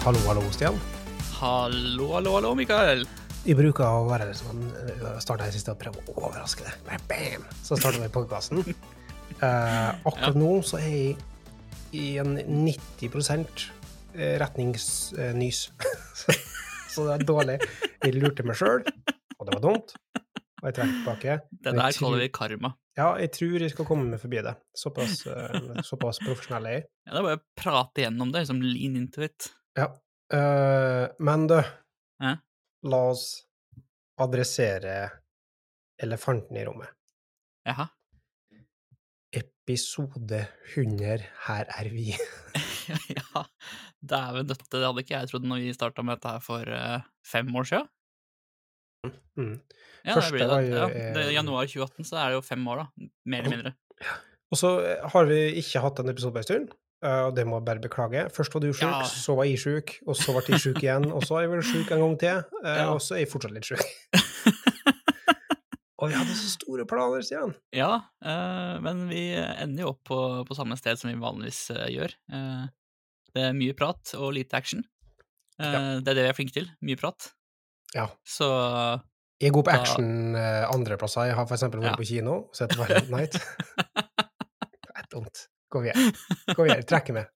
Hallo, hallo, Stian. Hallo, hallo, hallo, Mikael. Vi bruker å være sånn starte her siste og prøve å overraske deg. Bare bam! Så starter vi podkasten. Eh, akkurat nå så er jeg i en 90% retningsnys. så det er dårlig. Jeg lurte meg sjøl, og det var dumt. Og jeg trekker tilbake. Det der kaller vi karma. Ja, jeg tror jeg skal komme meg forbi det. Såpass, uh, såpass profesjonell er jeg. Ja, det er bare å prate gjennom det, liksom lean into it. Ja. Uh, men du, eh? la oss adressere elefanten i rommet. Jaha. Episode 100, her er vi. ja, dæven døtte, det hadde ikke jeg trodd når vi starta med dette her for uh, fem år siden. Mm. Ja, Første det blir det. jo, Ja, eh, det januar 2018, så er det jo fem år, da. Mer eller mindre. Og så har vi ikke hatt en episode på en stund, og det må jeg bare beklage. Først var du sjuk, Ja. så var jeg sjuk, og så ble jeg sjuk igjen, og så er jeg vel sjuk en gang til, eh, og så er jeg fortsatt litt sjuk. og vi hadde så store planer, Stian. Ja, eh, men vi ender jo opp på, på samme sted som vi vanligvis eh, gjør. Eh, det er mye prat og lite action. Eh, Ja. Det er det vi er flinke til. Mye prat. Ja. Så Jeg er god på Da- action eh, andreplasser. Jeg har for eksempel vært Ja. på kino og sett Violent Night. det er dumt. Gå videre. Gå videre. Trekker med.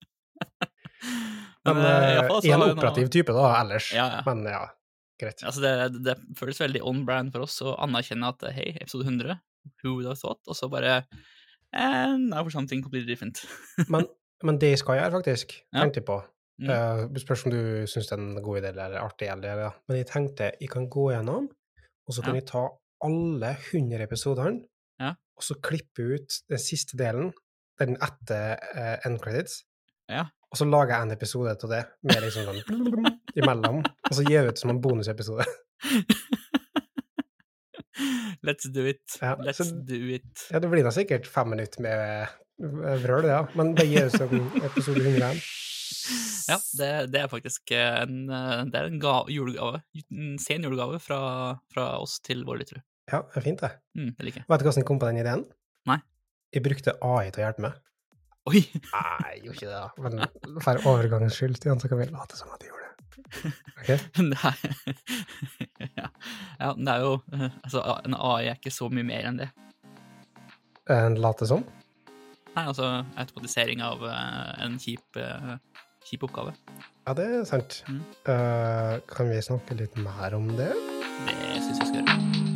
Men eh, eh, jeg er en operativ noe... type da, ellers. Ja, ja. Men ja, greit. Altså det, det føles veldig on brand for oss å anerkjenne at hei, episode 100, who would have thought, og så bare And now for something completely different. Men, men det jeg skal gjøre, faktisk, Ja. tenkte jeg på Mm. Uh, spørs om du syns det er en god idé eller artig, eller ja. Men jeg tenkte jeg kan gå gjennom, og så kan jeg ta alle 100 episodene, Ja. og så klippe ut den siste delen, den etter uh, end credits, Ja. og så lager jeg en episode av det, med liksom sånn imellom, og så gir jeg ut som en bonusepisode. Let's do it. Ja, Let's så- do it. Ja, det blir da sikkert fem minutter med eh, vrøl, ja, men det gir ut som episode 101. Ja, det, det er faktisk en, eh, det er en ga, julegave, en sen julegave fra, fra oss til våre lyttere. Ja, det er fint, det. Mm, det liker jeg. Vet du hvordan jeg kom på den ideen? Nei. Jeg brukte AI til å hjelpe meg. Oi! Nei, jeg gjorde ikke det, da. Men for overgangens skyld, Stian, så kan vi late som at jeg gjorde det. Ok? Er, ja. ja, men det er jo eh, Altså, en AI er ikke så mye mer enn det. En late som? Nei, altså automatisering av eh, en kjip, eh, kjip oppgave. Ja, det er sant. Mm. Uh, kan vi snakke litt mer om det? Det syns jeg skal gjøre.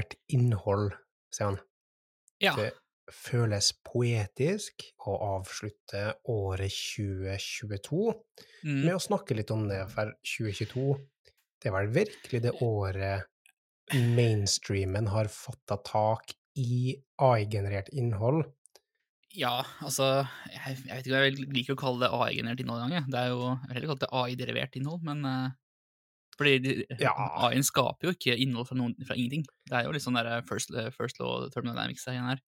AI-generert innhold, sier han. Ja. Det føles poetisk å avslutte året 2022 Mm. med å snakke litt om det, for 2022 det er vel virkelig det året mainstreamen har fatta tak i AI-generert innhold. Ja, altså jeg, jeg vet ikke om jeg liker å kalle det AI-generert innhold engang. Det er jo heller kalt det AI-derivert innhold, men eh, fordi Ja. AI-en skaper jo ikke innhold fra, noen, fra ingenting. Det er jo litt sånn der first, first law thermodynamics igjen her.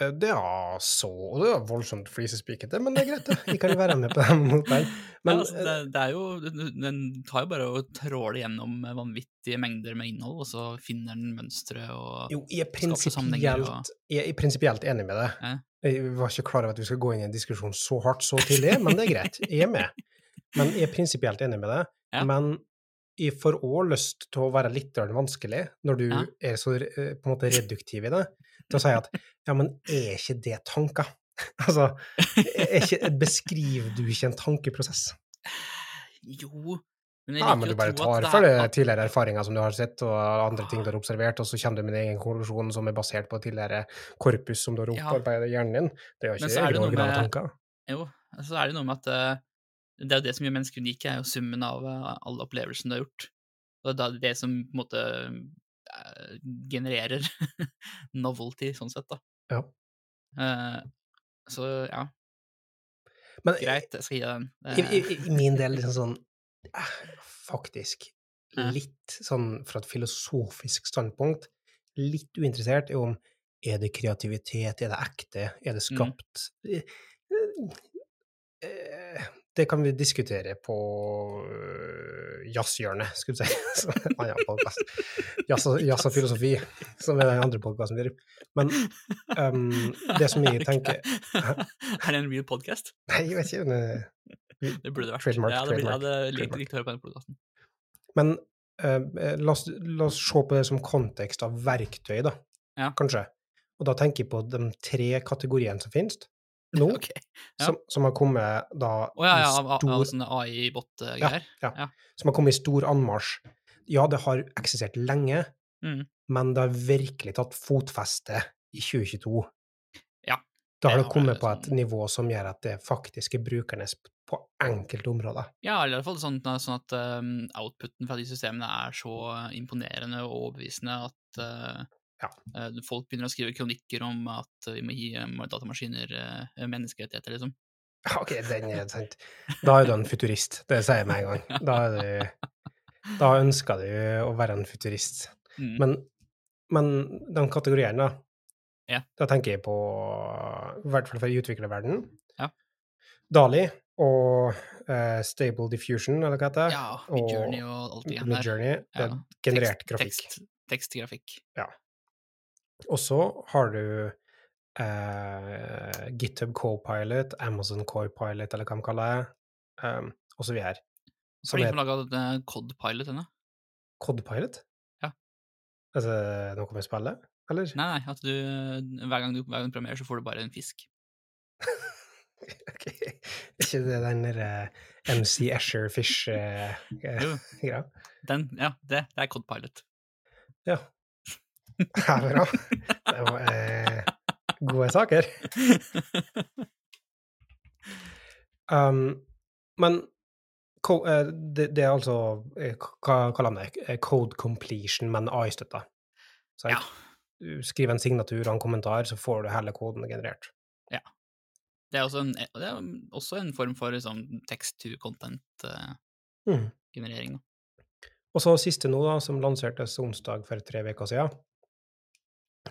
Eh, Det er så Det er voldsomt flisespikete, men det er greit, det. Jeg kan være med på den måten. Men ja, altså, det, det er jo, Den tar jo bare og tråler gjennom vanvittige mengder med innhold, og så finner den mønstre og jo, jeg er prinsipielt, er prinsipielt enig med det. Eh? Jeg var ikke klar over at vi skal gå inn i en diskusjon så hardt så tidlig, men det er greit. Jeg er med. Men jeg er prinsipielt enig med det. Ja. Men jeg får òg lyst til å være litt vanskelig, når du Ja. er så eh, på en måte reduktiv i det, til å si at ja, men er ikke det tanker? altså, ikke, beskriver du ikke en tankeprosess? Jo, men Ja, men du bare tar for det er tidligere erfaringer som du har sett, og andre ting du har observert, og så kommer du med din egen konklusjon som er basert på tidligere korpus som du har opparbeidet i hjernen din. Det er jo ikke egne originale med- tanker. Jo, så er det noe med at eh, det er jo det som gjør mennesker unike, er jo summen av eh, alle opplevelsene du har gjort. Og det er det som på en måte eh, genererer novelty, sånn sett, da. Ja. Uh, så ja, Men greit, jeg skal gi deg den. i, i, i min del liksom sånn eh, Faktisk litt sånn fra et filosofisk standpunkt, litt uinteressert i om er det kreativitet, er det ekte, er det Mm. skapt? mm. Det kan vi diskutere på uh, jazzhjørnet, skulle jeg si. Annen. Jazz, jazz og filosofi, som er den andre podkasten vi driver. Men um, det som jeg tenker Er det en real podcast? Nei, jeg vet ikke. men, eh, Det burde det vært. Trademark, jeg hadde, trademark, jeg hadde likt, likt å høre på den podcasten. Men uh, la, oss, la oss se på det som kontekst av verktøy, da. Ja. Kanskje. Og da tenker jeg på de tre kategoriene som finnes nå, okay. ja. som, som har kommet da Å ja, ja, av, stor av sånne AI-bot-greier. ja. Ja. Som har kommet i stor anmarsj. Ja, det har eksistert lenge, Mm. men det har virkelig tatt fotfeste i 2022. Ja, Da har det det kommet på et sånn- nivå som gjør at det faktisk er brukernes på enkelte områder. Ja, eller i hvert fall sånn, sånn at um, outputen fra de systemene er så imponerende og overbevisende at uh, Ja. uh, folk begynner å skrive kronikker om at vi må gi um, datamaskiner uh, menneskerettigheter, liksom. OK, den er sant. Da er du en futurist. Det sier jeg med en gang. Da, du, da ønsker du å være en futurist. Mm. Men, men de kategoriene, da. Ja. Da tenker jeg på, i hvert fall for utviklerverden, Ja. Dali og uh, Stable Diffusion, eller hva heter det? ja, Midjourney og alt det igjen der. Midjourney. Ja. generert Tekst- grafikk. Tekst, tekstgrafikk. Og så har du eh, GitHub Copilot, Amazon Copilot, eller hva de kaller det, um, og så videre. Så har de laga Codpilot ennå? Codpilot? Ja. Altså noe med spillet, eller? Nei, nei, at du hver gang du, hver gang du programmerer, så får du bare en fisk. Ok. Ikke det den derre MC Asher Fish-greia? Uh, den, ja, det, det er Codpilot. ja. Ja, bra. Det var eh, gode saker. Um, men eh, det, det er altså eh, Hva kaller man det? Eh, Code completion, men AI-støtta. Ja. Du skriver en signatur og en kommentar, så får du hele koden generert. Det er også en, det er også en form for sånn text to Mm. content-generering. Og så siste nå, da, som lansertes onsdag for tre uker siden,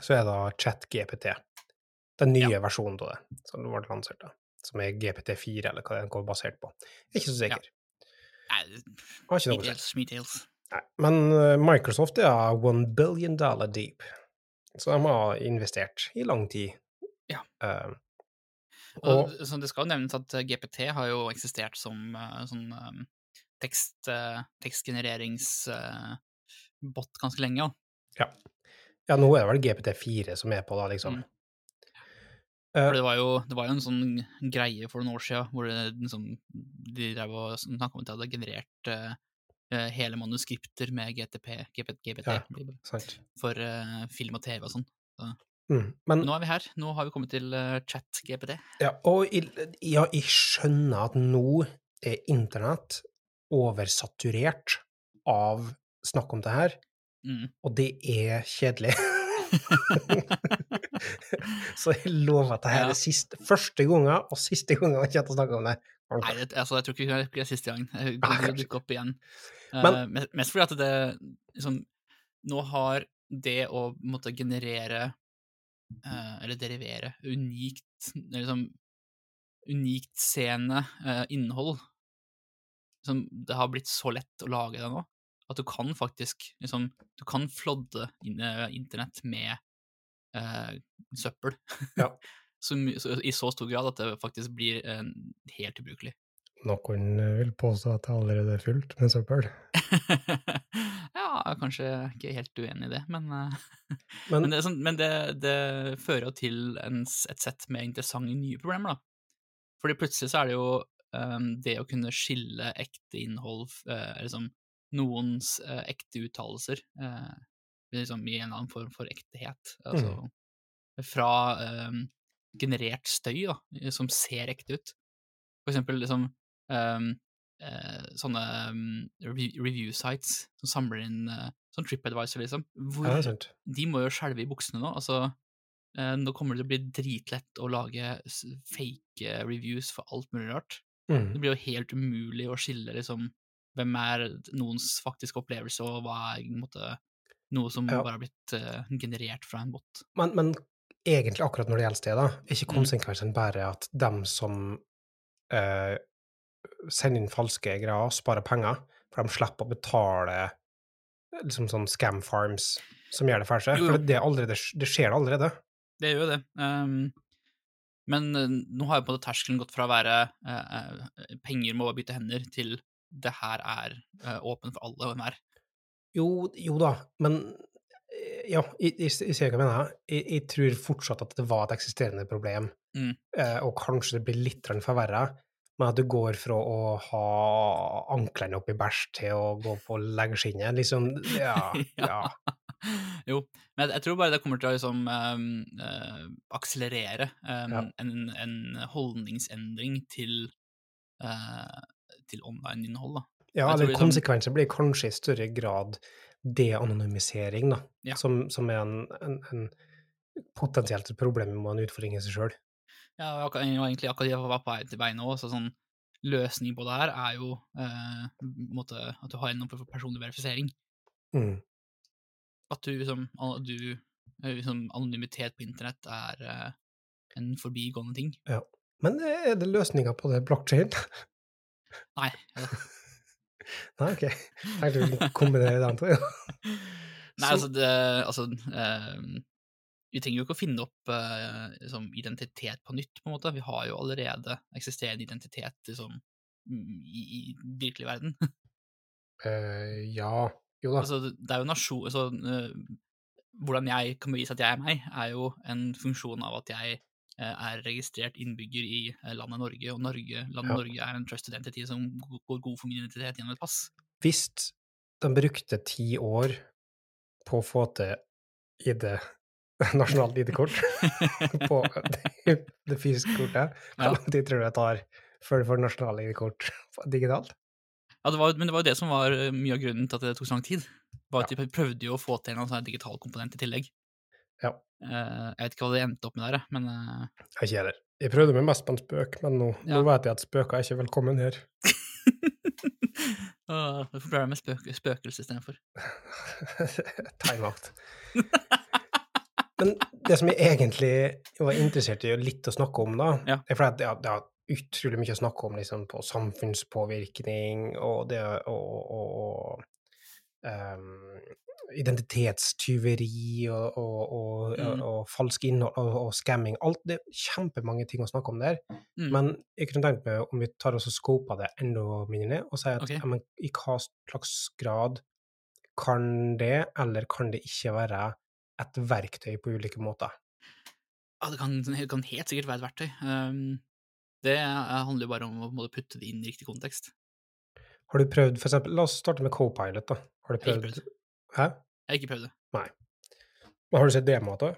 så er da ChatGPT. Den nye versjonen av det, som ble lansert da. Som er GPT4, eller hva den går basert på. Jeg er ikke så sikker. Nei, å si. Schmeatales, schmeatales. Nei. Men eh, Microsoft er one billion dollar deep. Så de har investert i lang tid. Ja. Uh, Og, og så det skal jo nevnes at eh, GPT har jo eksistert som uh, sånn um, tekst, uh, tekstgenereringsbot ganske lenge, jo. ja. Ja, nå er det vel GPT4 som er på, da, liksom. Mm. For det var, jo, det var jo en sånn greie for noen år siden hvor det, liksom, de drev og snakka om at de hadde generert eh, hele manuskripter med GTP, GPT, GPT Ja. sant. for uh, film og TV og sånn. Mm. Men Nå er vi her. Nå har vi kommet til uh, chat-GPT. Ja, og jeg, ja, jeg skjønner at nå er internett oversaturert av snakk om det her, Mm. og det er kjedelig. Så jeg lover at det her Ja. er siste, første gangen og siste gangen jeg kommer til å snakke om det. Nei, det, altså, jeg tror ikke det blir siste gang. Det Nei, kommer til dukke opp igjen. Men- uh, mest- fordi at det liksom Nå har det å måtte generere uh, Eller derivere unikt liksom unikt seende uh, innhold som Det har blitt så lett å lage det nå at du kan faktisk liksom Du kan flodde eh, internett med eh, søppel. Ja. Som, så, I så stor grad at det faktisk blir eh, helt ubrukelig. Noen vil påstå at det allerede er fullt med søppel. ja, jeg er kanskje ikke helt uenig i det, men, eh, Men, men, det, sånn, men det, det fører jo til en, et sett med interessante nye problemer, da. Fordi plutselig så er det jo um, det å kunne skille ekte innhold, eh, liksom noens eh, ekte uttalelser, eh, liksom i en eller annen form for ektehet. Altså fra eh, generert støy, da, som ser ekte ut. For eksempel liksom ehm, eh, sånne um, review, sites som samler inn uh, sånn TripAdvisor, liksom. Hvor ja, det de må jo skjelve i buksene nå. Altså, eh, nå kommer det til å bli dritlett å lage fake eh, reviews for alt mulig rart. Det Mm. blir jo helt umulig å skille liksom hvem er noens faktiske opplevelse, og hva er måte, noe som Ja. bare har blitt uh, generert fra en bot. Men, men egentlig akkurat når det gjelder det, da, ikke Mm. konsekvensen bare at dem som uh, sender inn falske greier og spare penger, for de slipper å betale eh, liksom sånn scam farms som gjør det for seg. For det, er allerede, det skjer allerede. Det gjør jo det. Um men nå har jo på en måte terskelen gått fra å være eh, penger må bare bytte hender, til det her er uh, åpen for alle og enhver. Jo, jo da, men eh, ja, jeg, jeg, jeg ser hva jeg mener. Jeg, jeg tror fortsatt at det var et eksisterende problem, Mm. eh, og kanskje det blir litt forverra, men at du går fra å ha anklene oppi bæsj til å gå på leggskinnet, liksom, ja, ja. jo, men jeg, tror bare det kommer til å liksom ehm, eh, akselerere um, Ja. en, en holdningsendring til, eh, til online-innhold. Ja, eller konsekvenser blir kanskje i større grad de-anonymisering, da, Ja. som, som er en, en, en potensielt et problem og en utfordring i seg sjøl. Ja, og egentlig akkurat jeg var på vei til vei nå, så sånn løsning på det her er jo eh, måte, at du har en form for personlig verifisering. Mm. At du liksom, du, eh, liksom Anonymitet på internett er eh, en forbigående ting. Ja. Men er det løsninga på det blokkjede? Nei. ja. Nei, OK. Tenkte vi måtte kombinere de to. Ja. Nei, altså, det, altså ehm, Vi trenger jo ikke å finne opp eh, liksom, identitet på nytt, på en måte. Vi har jo allerede eksisterende identitet liksom, i, i virkelig verden. Uh, ja Jo da. altså, det er jo nasjon... Altså, eh, hvordan jeg kan bevise at jeg er meg, er jo en funksjon av at jeg er registrert innbygger i eh, landet Norge, og Norge, landet Ja. Norge er en trusted entity som går god for min identitet gjennom et pass. Hvis de brukte ti år på å få til ID, nasjonalt ID-kort, på det, det fysiske kortet, Ja. hvor lang tid tror du det tar før du får nasjonalt ID-kort digitalt? Ja, det var, men det var jo det som var eh, mye av grunnen til at det tok så lang tid. Var at De prøvde jo å få til en sånn digital komponent i tillegg. Ja. Eh, jeg vet ikke hva det endte opp med der, men eh, Jeg ikke heller. Jeg prøvde meg mest på en spøk, men nå, Ja. nå vet jeg at spøker er ikke velkommen her. Hvorfor ble det med spøk spøkelse istedenfor? Timeout. Men det som jeg egentlig var interessert i litt å snakke om, da, Ja. er fordi at det det har utrolig mye å snakke om liksom, på samfunnspåvirkning og det og, ehm, identitetstyveri og, og, og, Mm. og falsk innhold og, scamming. Alt, det er kjempemange ting å snakke om der. Mm. Men jeg kunne tenkt meg om vi tar oss og scoper det enda mindre ned, og sier at okay. men, i hva slags grad kan det, eller kan det ikke være, et verktøy på ulike måter? Ja, det kan, det kan helt sikkert være et verktøy. Um, det er- handler jo bare om å putte det inn i riktig kontekst. Har du prøvd, eksempel, la oss starte med Copilot, da. Har du Jeg har ikke prøvd Hæ? Jeg har ikke prøvd det. Men Har du sett demoer av det?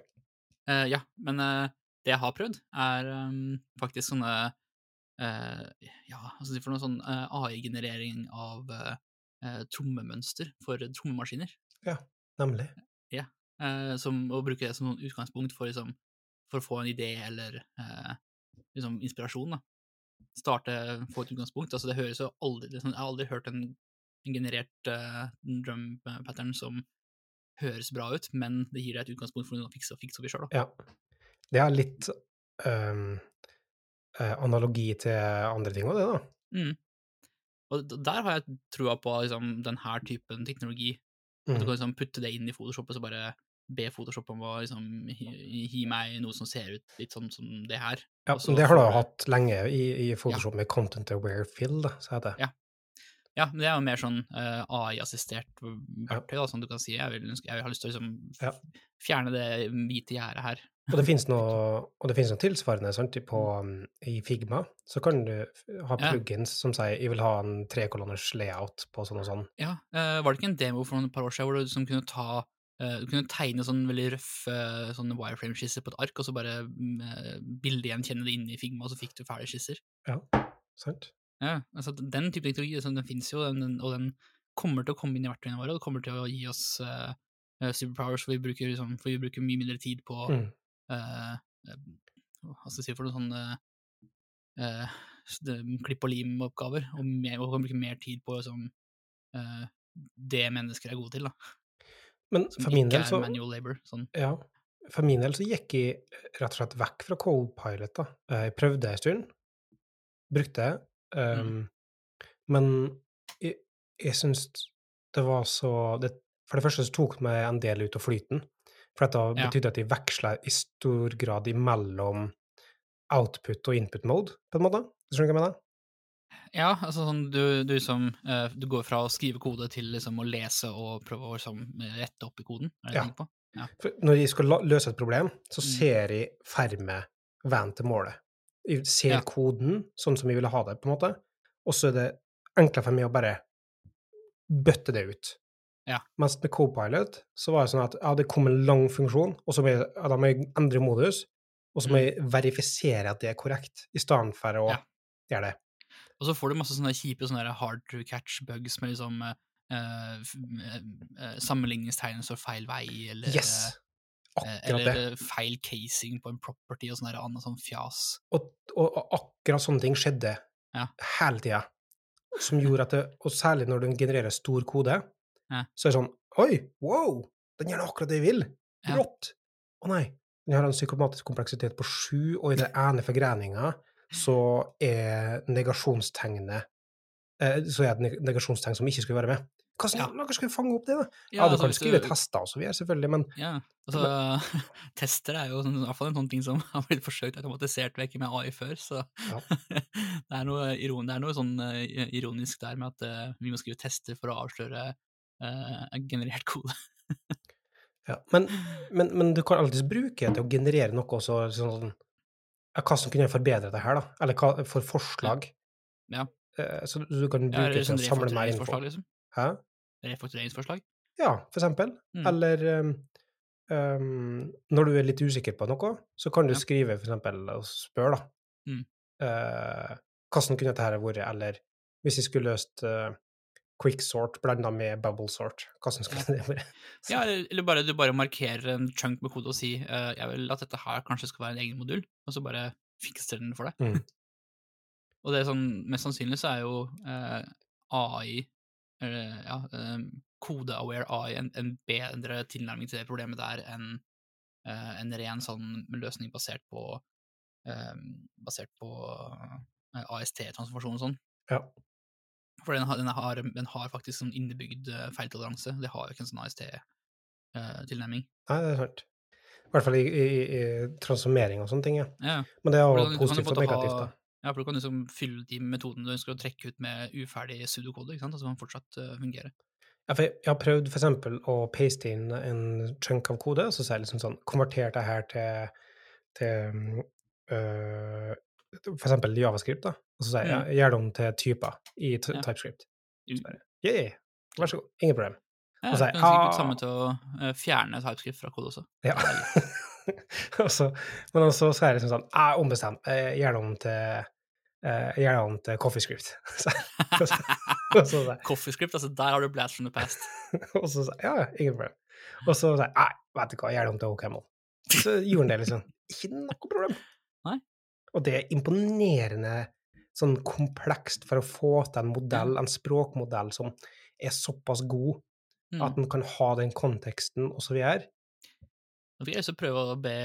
Uh, ja, men uh, det jeg har prøvd, er um, faktisk sånne uh, Ja, altså de får noe sånn AI-generering av trommemønster for trommemaskiner. Ja, Nemlig. Ja. som, å bruke det som utgangspunkt for, liksom, for å få en idé eller liksom inspirasjon. Da. Starte, få et utgangspunkt. Altså, det høres jo aldri liksom, Jeg har aldri hørt en, en generert uh, drum pattern som høres bra ut, men det gir deg et utgangspunkt for å fikse og fikse opp i sjøl. Ja. Det er litt eh, analogi til andre ting òg, det, da. Mm. Og der har jeg trua på liksom, denne typen teknologi. At du Mm. kan liksom putte det inn i Photoshop og så bare be Photoshop om å liksom, gi, gi meg noe som ser ut litt sånn som det her. Ja, Også, det har du jo hatt lenge i, i Photoshop med Content Aware Fill, så heter det. Ja. Ja, men det er jo mer sånn uh, AI-assistert verktøy, da, som du kan si. Jeg vil, jeg vil ha lyst til å liksom, Ja. fjerne det hvite gjerdet her. Og det finnes noe, og det finnes noe tilsvarende sant, på, um, i Figma. Så kan du ha ha Ja. plugins som sier 'jeg vil ha en trekolonners layout' på sånn og sånn. Ja, uh, Var det ikke en demo for noen par år siden hvor du liksom kunne ta eh, du kunne tegne sånne veldig røffe sånne wireframe-skisser på et ark, og så bare mm, eh, bildegjenkjenne det inne i Figma, og så fikk du ferdige skisser? Ja, sant? Ja, altså Den type teknologi liksom, den finnes jo, den, den, og den kommer til å komme inn i verktøyene våre, og det kommer til å gi oss eh, eh, superpowers, for vi, bruker, liksom, for vi bruker mye mindre tid på Mm. uh, eh, hva skal jeg si for noen sånne uh, klipp og lim-oppgaver, og, mer, og kan bruke mer tid på liksom, eh, det mennesker er gode til, da. Men for min del så labor. Sånn. Ja. For min del så gikk jeg rett og slett vekk fra co-pilot. da. Eh, Jeg prøvde en stund, brukte det. Um, Men jeg, jeg syns det var så det, For det første så tok det meg en del ut av flyten. For dette Ja. betydde at de veksla i stor grad imellom output og input mode, på en måte. Skjønner du hva jeg mener? Ja, altså sånn du, du som eh, Du går fra å skrive kode til liksom å lese og prøve å liksom rette opp i koden, er det Ja. på? For når jeg skal løse et problem, så Mm. ser jeg ferme veien til målet. Jeg ser Ja. koden sånn som jeg ville ha det, på en måte, og så er det enklere for meg å bare bøtte det ut. Ja. Mens med Copilot så var det sånn at ja, det kom en lang funksjon, og så må jeg, ja, da må jeg endre modus, og så må jeg verifisere at det er korrekt, i stedet for å Mm. Ja. gjøre det. Og så får du masse sånne kjipe sånne hard to catch bugs med liksom uh, eh, eh, sammenligningstegn står feil vei, eller, Yes! eh, Akkurat eller det. eh, feil casing på en property og sånn annet sånn fjas. Og, og, og akkurat sånne ting skjedde Ja. hele tida. Som gjorde at det, Og særlig når du genererer stor kode, Ja. så er det sånn Oi, wow! Den gjør akkurat det jeg vil! Ja. Rått! Å nei. Den har en psykomatisk kompleksitet på sju, og i den ene forgreininga så er negasjonstegnet eh, Så er et negasjonstegn som ikke skulle være med. Hvordan Ja. skal vi fange opp det, da? Ja, Ja, du altså, kan skrive du... tester og så videre, selvfølgelig, men Ja, altså Tester er jo sånn, i hvert fall en sånn ting som har blitt forsøkt automatisert vekk med AI før, så Ja. det, er noe iron, det er noe sånn eh, ironisk der med at uh, vi må skrive tester for å avsløre uh, generert kode. Ja, men, men, men du kan alltids bruke det til å generere noe også, sånn som kunne forbedre det her, da? Eller hva for forslag? Ja. ja. Så du kan bruke ja, det til sånn å samle info. refaktureringsforslag, liksom. Hæ? Refaktureringsforslag. Ja, for eksempel. Mm. Eller um, um, når du er litt usikker på noe, så kan du Ja. skrive for eksempel og spørre, da. Mm. Uh, hvordan kunne dette her vært, eller hvis jeg skulle løst uh, quicksort blanda med bubble sort, hvordan skal det vært? Ja, eller bare du bare markerer en chunk med kode og sier uh, jeg vil at dette her kanskje skal være en egen modul, og så bare fikser den for deg. Mm. Og det er sånn, mest sannsynlig så er jo uh, AI, eller ja, um, kode-aware AI, en, en bedre tilnærming til det problemet der enn eh, en ren sånn løsning basert på eh, basert på eh, AST-transformasjon og sånn. Ja. For den har, den har, den har faktisk sånn innebygd eh, feiltoleranse. Det har jo ikke en sånn AST-tilnærming. Nei, det er sant. I hvert fall i, i, i transformering og sånne ting, ja. ja. Men det er jo positivt og negativt, da. Ja, for du kan liksom fylle de metodene du ønsker å trekke ut med uferdig pseudokode, ikke sant, og så kan den fortsatt uh, fungere. Ja, for jeg har prøvd for eksempel å paste inn en chunk av kode, og så sier jeg liksom sånn Konverter det her til, til øh, for eksempel javascript, da. Og så sier jeg Mm. gjør det om til typer i TypeScript. Ja. Bare, yeah, vær så god, ingen problem. Ja, Og så er- jeg ah. samme til å eh, fjerne TypeScript fra kode også. Ja. og så, men også så er det liksom sånn ah, Ombestemt. eh, Gjør det om til eh, Gjør det om til CoffeeScript. Sier jeg, CoffeeScript, altså der har du blast from the past. Og så sa jeg ja, ingen problem. Og så sa jeg nei, vet du hva, gjør det om til OCaml. Så gjorde han det, liksom. Ikke noe problem. Nei. Og det er imponerende sånn komplekst for å få til en modell, en språkmodell som er såpass god Mm. at den kan ha den konteksten og så videre. Nå fikk jeg også prøve å be,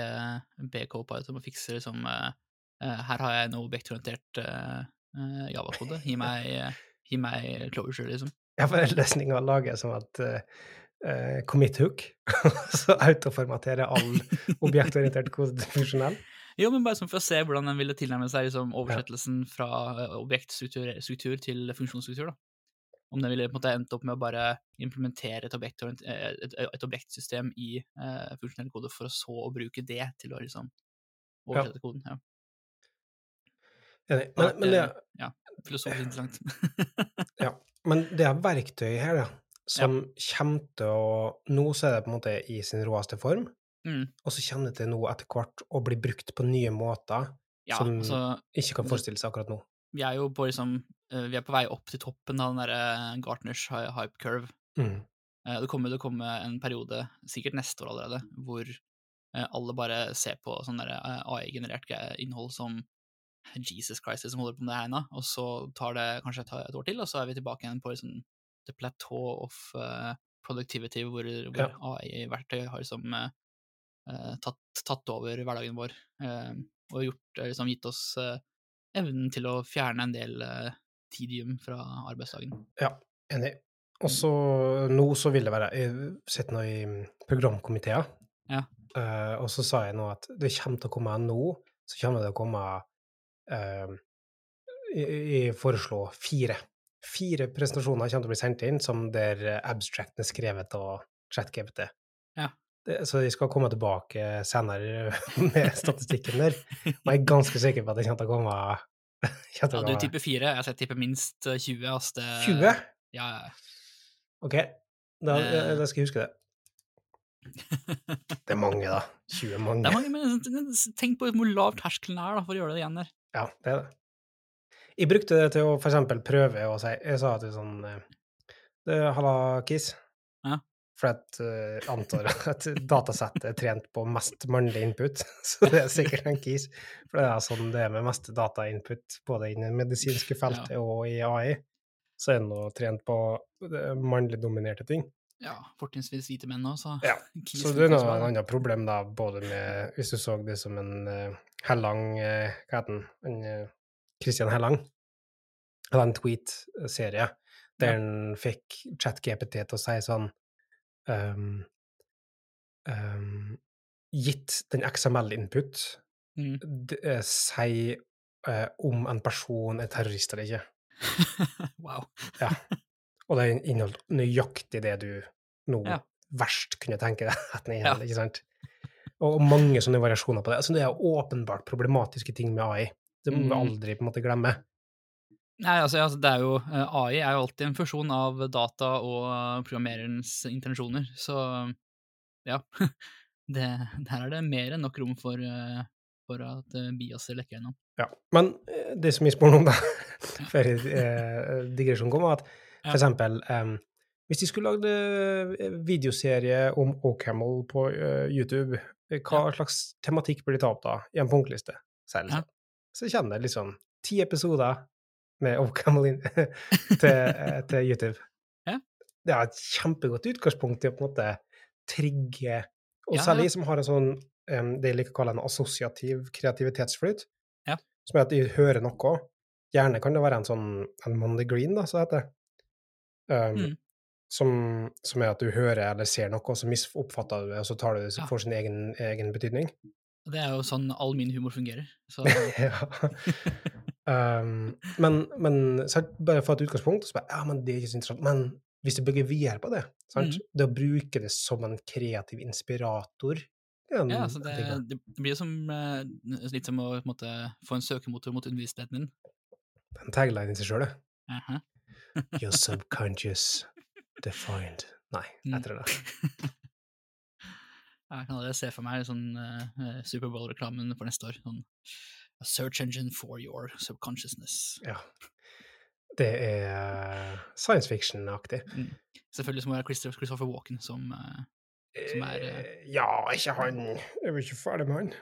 be Copilot om å fikse liksom eh, Her har jeg noe objektorientert uh, Java-kode. Gi meg, uh, gi meg closure, liksom. Jeg får løsninga lager som at uh, commit hook, så autoformaterer all objektorientert kode funksjonell. Jo, men bare sånn for å se hvordan den ville tilnærme seg liksom, oversettelsen fra eh, objektstruktur til funksjonsstruktur. da. Om den ville på en måte endt opp med å bare implementere et, objekt, et, et objektsystem i eh, funksjonell kode, for å så å bruke det til å liksom oversette koden. Ja. Enig. Men, men, det, eh, ja, filosofisk interessant. ja. men det er verktøy her, da, som kommer til å Nå så er det på en måte i sin råeste form, mm. og så kommer det til nå etter hvert å bli brukt på nye måter Ja, som altså, ikke kan forestille seg akkurat nå. vi er jo på liksom eh, Vi er på vei opp til toppen av den derre Gartners hype curve. Mm. Eh, Det kommer til å komme en periode, sikkert neste år allerede, hvor eh, alle bare ser på sånn eh, AI-generert innhold som Jesus Christ, som holder på med det her ennå, og så tar det kanskje et, et år til, og så er vi tilbake igjen på liksom the plateau of eh, productivity, hvor, hvor Ja. AI-verktøy har liksom eh, eh, tatt, tatt over hverdagen vår, eh, og gjort, eh, liksom gitt oss eh, evnen til å fjerne en del eh, tidium fra arbeidsdagen. Ja, Enig. Og så nå så vil det være Jeg sitter nå i programkomiteer, Ja. eh, og så sa jeg nå at det kommer til å komme nå, så kommer det å komme eh, jeg, jeg foreslår fire. Fire presentasjoner kommer til å bli sendt inn som der abstracten er skrevet av ChatGPT. Ja. Så jeg skal komme tilbake senere med statistikken der, og jeg er ganske sikker på at det kommer til å komme Ja, du tipper fire, jeg skal tippe minst eh, 20. Altså Det, 20? Ja, ja. OK, da, Eh. da skal jeg huske det. Det er mange, da. 20 er mange. Det er mange, men tenk på hvor lav terskelen er da, for å gjøre det igjen der. Ja, det er det. Jeg brukte det til å for eksempel prøve å si Jeg sa til sånn eh, Halla, Kiss. Ja. For jeg uh, antar at datasettet er trent på mest mannlig input, så det er sikkert en kis. For det er sånn det er med mest datainput, både i det medisinske feltet og i AI. Så er det nå trent på eh, mannlig dominerte ting. Ja, fortrinnsvis hvite menn òg, så Ja, Så det er noe et annet problem, da, både med Hvis du så det som en uh, Hellang uh, Hva heter? En eh, Christian Hellang hadde en tweet-serie der Ja. han fikk ChatGPT til å si sånn ehm, um, Gitt den XML-input, Mm. si eh, om en person er terrorist eller ikke. wow. Og det inneholdt nøyaktig det du nå Ja. verst kunne tenke deg at den Ja. ikke sant? Og mange sånne variasjoner på det. Altså, det er åpenbart problematiske ting med AI. Det må vi Mm. aldri på en måte glemme. Nei, altså, altså det er jo, eh, AI er jo alltid en fusjon av data og eh, programmererens intensjoner, så ja. Det, der er det mer enn nok rom for, eh, for at biaser lekker gjennom. Ja. Men det som jeg spør om, da, før eh, digresjonen kom, var at for eksempel um, Hvis de skulle lagd videoserie om O'Camel på uh, YouTube, hva hva slags tematikk burde de ta opp da? I en punktliste? Er Ja. så jeg det liksom ti episoder med O'Camel til, eh, til YouTube. Ja. Det er et kjempegodt utgangspunkt til å på en måte trigge Og Ja, særlig som har en sånn um, det jeg liker å kalle en assosiativ kreativitetsflyt, Ja. som er at de hører noe. Gjerne kan det være en sånn en Monday Green, da, så heter det. Um, Mm. som, som er at du hører eller ser noe, og så misoppfatter du det, og så tar du det for sin egen, egen betydning. Det er jo sånn all min humor fungerer. Så ja. um, men, men så bare for et utgangspunkt, så bare Ja, men det er ikke så interessant. Men hvis du bygger videre på det, sant? Mm. det å bruke det som en kreativ inspirator en- ja, så det, det blir som, eh, litt som å en måte, få en søkemotor mot undervisningen din. En tagline i seg sjøl, det. Your subconscious defined Nei, Mm. jeg tror det. Jeg kan allerede se for meg sånn uh, Superbowl-reklamen for neste år. Sånn A search engine for your subconsciousness. Ja. Det er science fiction-aktig. Selvfølgelig så må det være Christopher, Christopher Walken som eh, Som er, eh, Eh, Ja, ikke han. Jeg er ikke ferdig med han.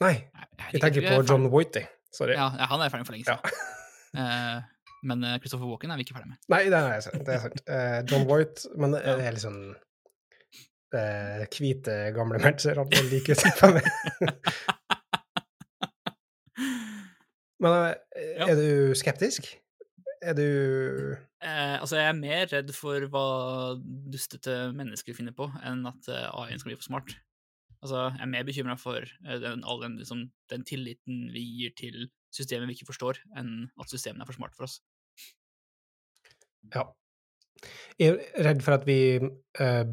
Nei, jeg, jeg tenker på John Whitey. Sorry. Ja, ja, han er ferdig for lenge Ja. siden. Eh, men Christopher Walken er vi ikke ferdig med. Nei, det er sant. Det er sant. John White, men det er litt sånn Hvite, gamle menn ser liker like ut for meg. Men er Ja. du skeptisk? Er du Eh, altså, jeg er mer redd for hva dustete mennesker finner på, enn at eh, AI-en skal bli for smart. Altså, jeg er mer bekymra for eh, den, all den, liksom, den tilliten vi gir til systemet vi ikke forstår, enn at systemene er for smart for oss. Ja. Jeg er redd for at vi eh,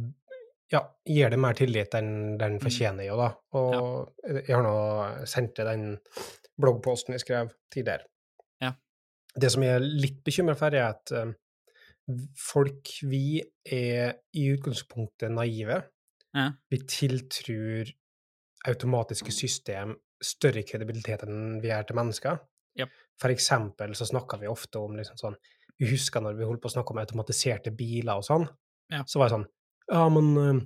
ja, gir det mer tillit enn den Mm. fortjener, jo, da. Og jeg har nå sendt deg den bloggposten jeg skrev tidligere. Ja. Det som jeg er litt bekymra for, er at eh, folk vi er i utgangspunktet naive. Ja. Vi tiltrur automatiske system større kredibilitet enn vi er til mennesker. Japp. For eksempel så snakker vi ofte om liksom sånn Vi husker når vi holdt på å snakke om automatiserte biler og sånn. Ja. Så var det sånn Ja, men eh,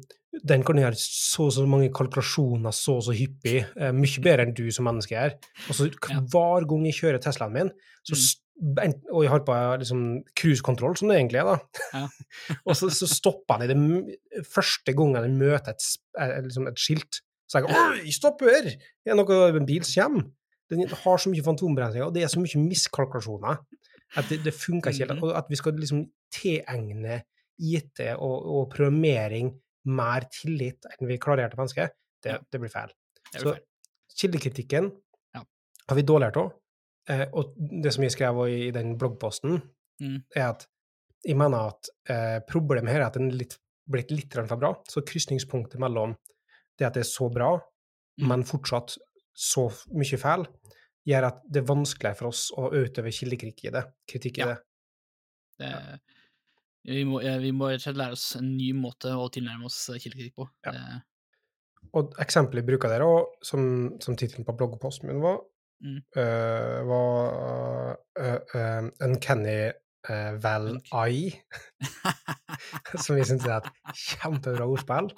den kan gjøre så og så mange kalkulasjoner så og så hyppig. eh, mye bedre enn du som menneske er. Og så hver gang jeg kjører Teslaen min, så, Mm. og jeg har på liksom cruisekontroll, som det egentlig er, da. Ja. og så, så stopper han i det første gangen han møter et, eh, liksom et skilt. Så jeg Oi, stopp her! Det er noe en bil som kommer. Den har så mye fantomberegninger, og det er så mye miskalkulasjoner at det, det funker ikke helt. Mhm. Og at vi skal liksom tilegne IT og, og programmering mer tillit enn vi klarerte mennesker, det, Ja. det blir feil. Det Så kildekritikken Ja. har vi dårligere av. Eh, og det som jeg skrev i den bloggposten, Mm. er at jeg mener at eh, problemet her er at den er litt, blitt litt for bra. Så krysningspunktet mellom det at det er så bra, Mm. men fortsatt så mye feil, gjør at det er vanskeligere for oss å utøve kildekritikk i det. Kritikk i Ja. det. Det, vi, må, vi må rett og slett lære oss en ny måte å tilnærme oss eh, kildekritikk på. Ja. Og eksempelet jeg bruker der òg, som, som tittelen på bloggposten min var, Mm. uh, var uh, uh, Uncanny Val Eye, som vi syntes er et kjempebra ordspill,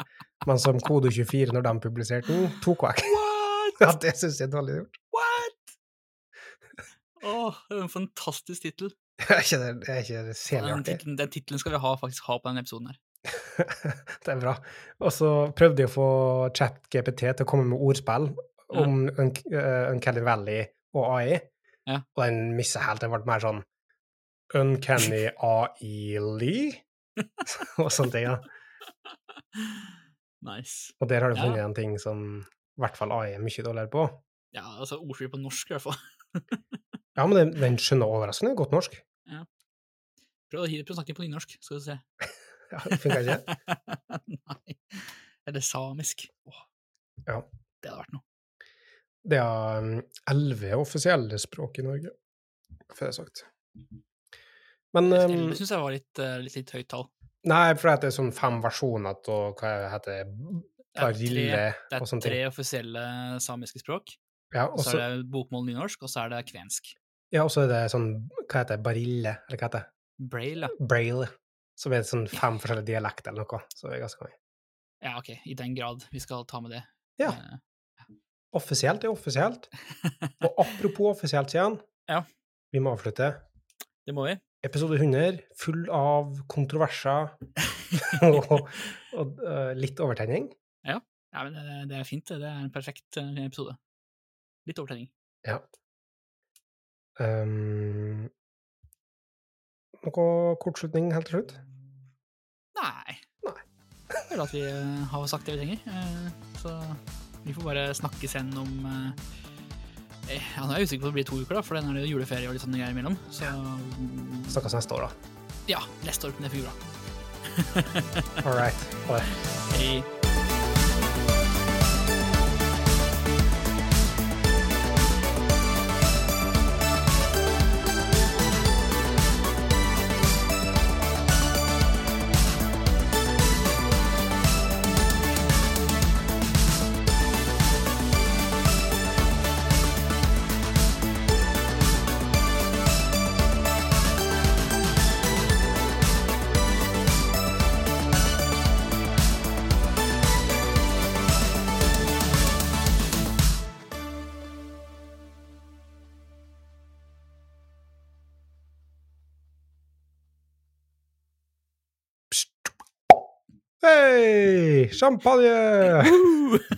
men som Kode24, når de publiserte den, tok vekk. Ja, det syns jeg er dårlig gjort. What?! Åh, det er en fantastisk tittel. Er ikke det, er ikke det Den? Den tittelen skal vi ha, faktisk ha på denne episoden her. det er bra. Og så prøvde jeg å få ChatGPT til å komme med ordspill Ja. om øh, Uncanny Valley og AI, Ja. og den missa helt. Den ble mer sånn Uncanny AI-ly og sånne ting. Ja. Nice. Og der har du Ja. funnet en ting som i hvert fall AI er mye dårligere på. Ja, altså ordspill på norsk, i hvert fall. Ja, men den, den skjønner overraskende godt norsk. Prøv å, prøv å snakke på nynorsk, skal du se. Ja, det funker ikke. Nei. Eller samisk. Åh, Ja. det hadde vært noe. Det er um, elleve offisielle språk i Norge, får jeg sagt. Men um, Elleve syns jeg var litt, eh, litt, litt høyt tall. Nei, for det er sånn fem versjoner av hva heter det, Det og sånne ting. det er tre offisielle samiske språk. Ja, Og så er det bokmål nynorsk, og så er det kvensk. Ja, og så er det sånn Hva heter det? Barille? Eller hva heter det? Braille. Braille. Som er sånn fem forskjellige dialekter eller noe. Så er ganske mye. Ja, ok, i den grad vi skal ta med det. Ja. Eh, Offisielt er offisielt. Og apropos offisielt, Sian. Ja. Vi må avslutte. Det må vi. Episode 100, full av kontroverser og, og uh, litt overtenning. Ja, men det, det er fint, det. Det er en perfekt eh, episode. Litt overtenning. Ja. Um, noe kortslutning helt til slutt? Nei. Nei. Jeg føler at vi eh, har sagt det vi trenger. eh, Så vi får bare snakkes igjen om eh, ja, Nå er jeg usikker på om det blir to uker, da, for den er det jo juleferie og litt sånne greier imellom. Så mm, Snakkes neste år, da. ja, neste år. Det blir bra. All right. Ha det. Hei. champanhe! Uh!